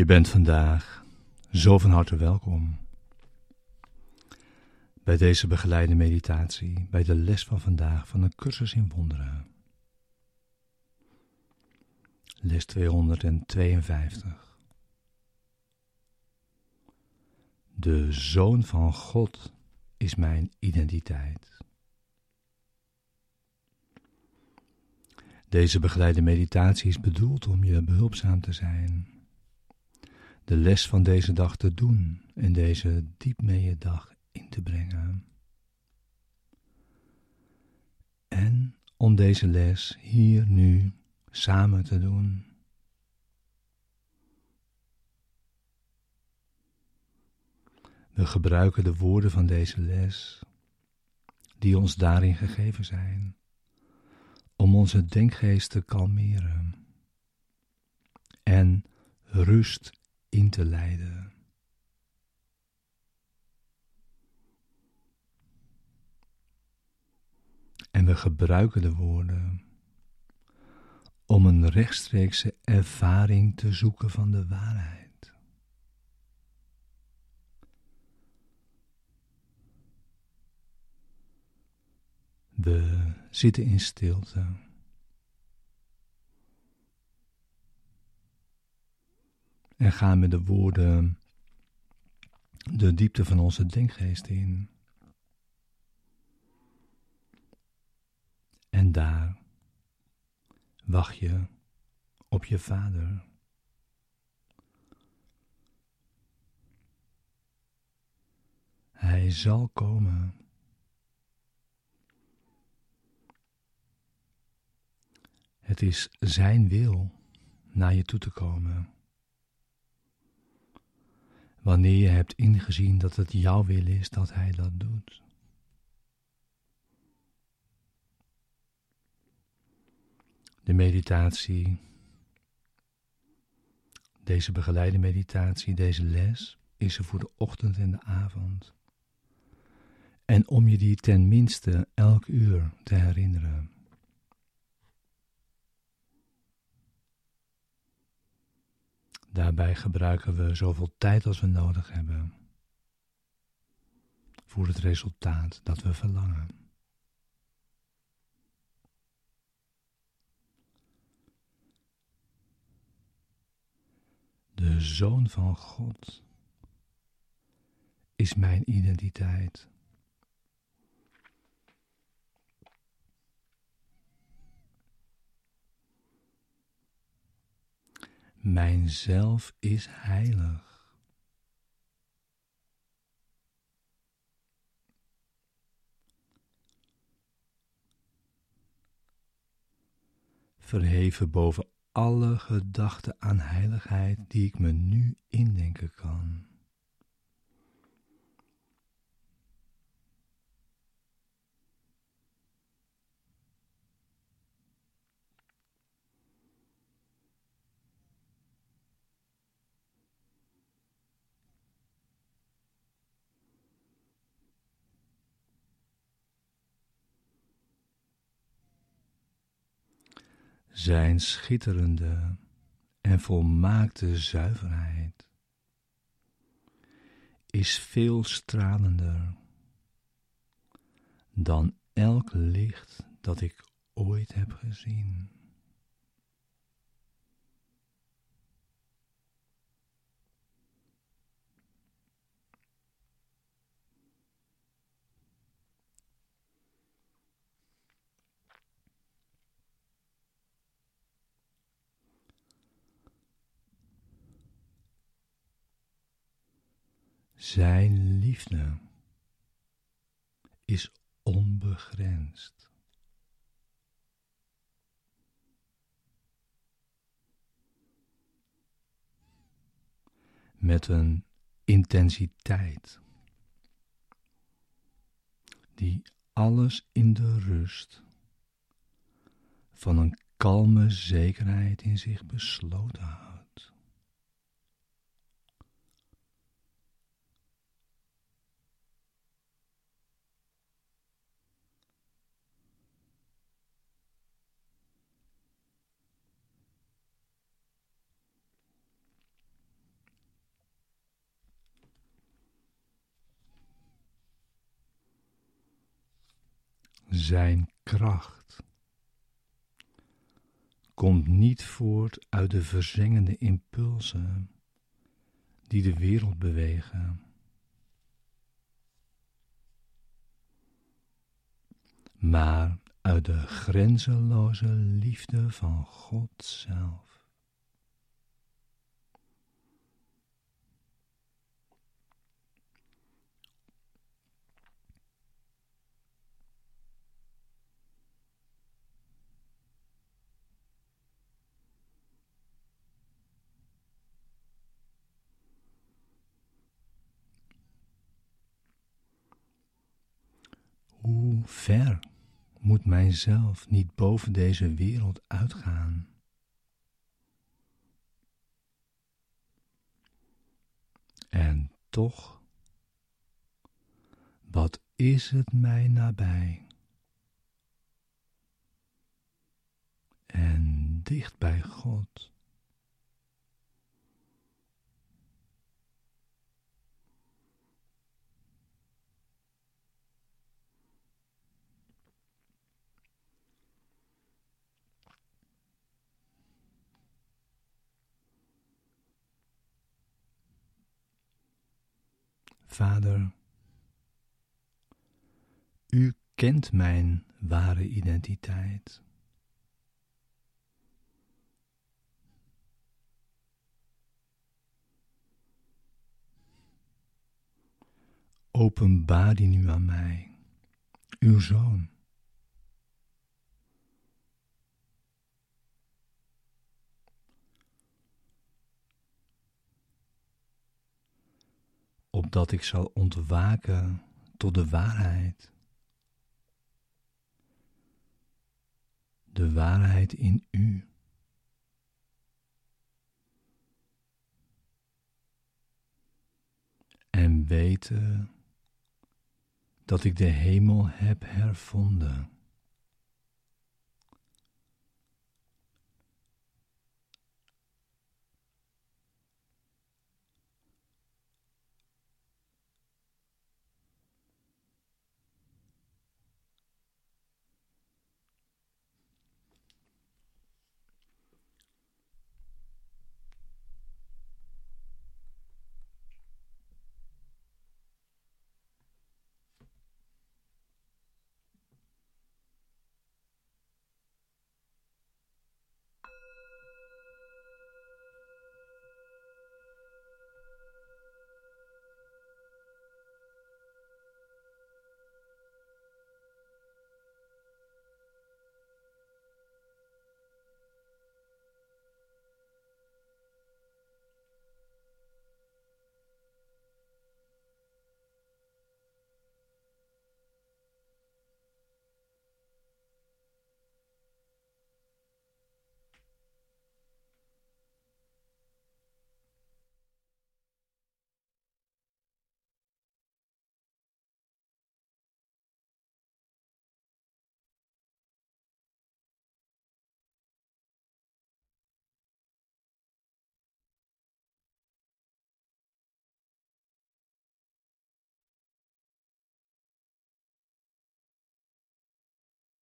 Je bent vandaag zo van harte welkom bij deze begeleide meditatie, bij de les van vandaag van een cursus in wonderen. Les 252. De Zoon van God is mijn identiteit. Deze begeleide meditatie is bedoeld om je behulpzaam te zijn, de les van deze dag te doen en deze diep dag in te brengen. En om deze les hier nu samen te doen. We gebruiken de woorden van deze les, die ons daarin gegeven zijn, om onze denkgeest te kalmeren en rust in te leiden. En we gebruiken de woorden om een rechtstreekse ervaring te zoeken van de waarheid. We zitten in stilte. En gaan met de woorden de diepte van onze denkgeest in. En daar wacht je op je vader. Hij zal komen. Het is Zijn wil naar je toe te komen. Wanneer je hebt ingezien dat het jouw wil is dat Hij dat doet. De meditatie, deze begeleide meditatie, deze les, is er voor de ochtend en de avond. En om je die ten minste elk uur te herinneren. Daarbij gebruiken we zoveel tijd als we nodig hebben voor het resultaat dat we verlangen. De Zoon van God is mijn identiteit. Mijn zelf is heilig. Verheven boven alle gedachten aan heiligheid die ik me nu indenken kan. Zijn schitterende en volmaakte zuiverheid is veel stralender dan elk licht dat ik ooit heb gezien. Zijn liefde is onbegrensd. Met een intensiteit die alles in de rust van een kalme zekerheid in zich besloten houdt. Zijn kracht komt niet voort uit de verzengende impulsen die de wereld bewegen. Maar uit de grenzeloze liefde van God zelf. Hoe ver moet mijzelf niet boven deze wereld uitgaan? En toch, wat is het mij nabij? En dicht bij God. Vader, U kent mijn ware identiteit. Openbaar die nu aan mij, uw zoon. Opdat ik zal ontwaken tot de waarheid. De waarheid in u. En weten dat ik de hemel heb hervonden.